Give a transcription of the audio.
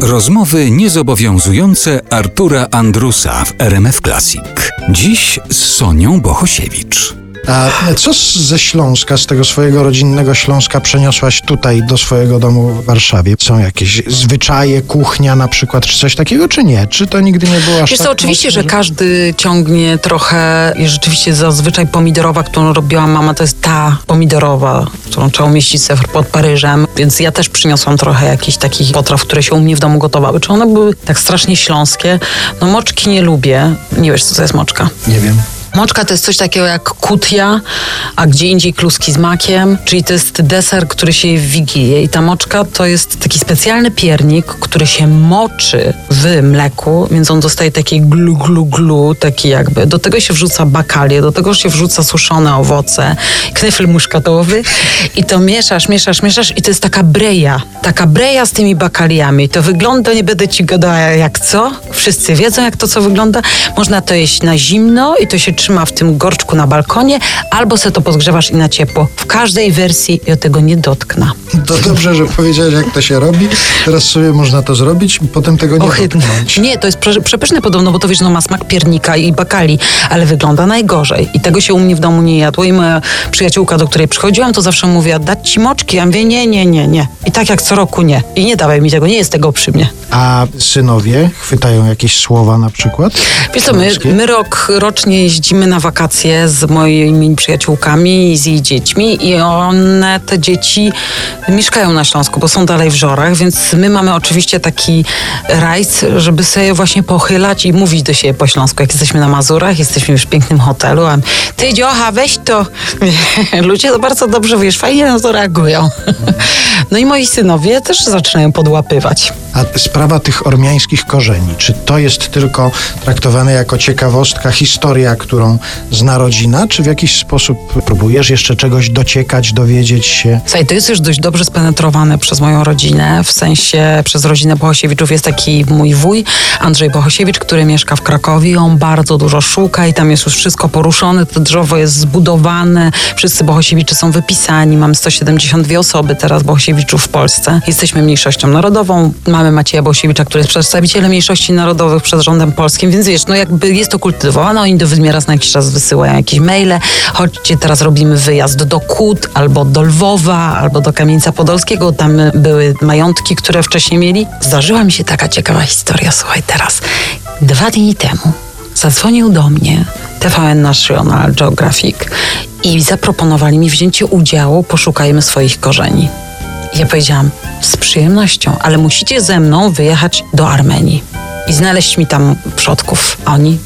Rozmowy niezobowiązujące Artura Andrusa w RMF Classic. Dziś z Sonią Bohosiewicz. A co ze Śląska, z tego swojego rodzinnego Śląska przeniosłaś tutaj do swojego domu w Warszawie? Są jakieś zwyczaje, kuchnia na przykład, czy coś takiego, czy nie? Czy to nigdy nie było aż Wiesz tak co, oczywiście, mocno, że każdy ciągnie trochę i rzeczywiście zazwyczaj pomidorowa, którą robiła mama, to jest ta pomidorowa, którą trzeba umieścić sobie pod Paryżem, więc ja też przyniosłam trochę jakichś takich potraw, które się u mnie w domu gotowały. Czy one były tak strasznie śląskie? No moczki nie lubię. Nie wiesz, co to jest moczka? Nie wiem. Moczka to jest coś takiego jak kutia, a gdzie indziej kluski z makiem, czyli to jest deser, który się je w Wigilię. I ta moczka to jest taki specjalny piernik, który się moczy w mleku, więc on dostaje taki glu, glu, glu, taki jakby. Do tego się wrzuca bakalie, do tego się wrzuca suszone owoce, knyfel muszkatowy i to mieszasz, mieszasz, mieszasz i to jest taka breja, taka breja z tymi bakaliami. To wygląda, nie będę ci gadała jak co, wszyscy wiedzą jak to co wygląda. Można to jeść na zimno i to się trzyma w tym gorczku na balkonie, albo se to podgrzewasz i na ciepło. W każdej wersji ja tego nie dotknę. To dobrze, że powiedziałeś, jak to się robi. Teraz sobie można to zrobić, potem tego nie Ohydne. dotknąć. Nie, to jest prze- przepyszne podobno, bo to wiesz, no ma smak piernika i bakali, ale wygląda najgorzej. I tego się u mnie w domu nie jadło. I moja przyjaciółka, do której przychodziłam, to zawsze mówiła, dać ci moczki? Ja mówię, nie, nie, nie, nie. I tak jak co roku nie. I nie dawaj mi tego, nie jest tego przy mnie. A synowie chwytają jakieś słowa na przykład? Wiesz co, my, my rok rocznie jeździmy na wakacje z moimi przyjaciółkami i z jej dziećmi i one, te dzieci mieszkają na Śląsku, bo są dalej w Żorach, więc my mamy oczywiście taki rajs, żeby sobie właśnie pochylać i mówić do siebie po śląsku. Jak jesteśmy na Mazurach, jesteśmy już w pięknym hotelu, a ty dziocha, weź to. Ludzie to bardzo dobrze, wiesz, fajnie na to reagują. No i moi synowie też zaczynają podłapywać. A sprawa tych ormiańskich korzeni, czy to jest tylko traktowane jako ciekawostka, historia, którą zna rodzina, czy w jakiś sposób próbujesz jeszcze czegoś dociekać, dowiedzieć się? Słuchaj, to jest już dość dobrze spenetrowane przez moją rodzinę, w sensie przez rodzinę Bohosiewiczów jest taki mój wuj, Andrzej Bohosiewicz, który mieszka w Krakowie on bardzo dużo szuka i tam jest już wszystko poruszone, to drzewo jest zbudowane, wszyscy Bohosiewicze są wypisani, mamy 172 osoby teraz Bohosiewiczów w Polsce. Jesteśmy mniejszością narodową, mamy Macieja Bohosiewicza, który jest przedstawicielem mniejszości narodowych przed rządem polskim, więc wiesz, no jakby jest to kultywowane, oni do Wydmiera na jakiś czas wysyłają jakieś maile, chodźcie, teraz robimy wyjazd do Kut, albo do Lwowa, albo do Kamieńca Podolskiego, tam były majątki, które wcześniej mieli. Zdarzyła mi się taka ciekawa historia, słuchaj, teraz. Dwa dni temu zadzwonił do mnie TVN National Geographic i zaproponowali mi wzięcie udziału, poszukajmy swoich korzeni. Ja powiedziałam, z przyjemnością, ale musicie ze mną wyjechać do Armenii i znaleźć mi tam przodków. Oni,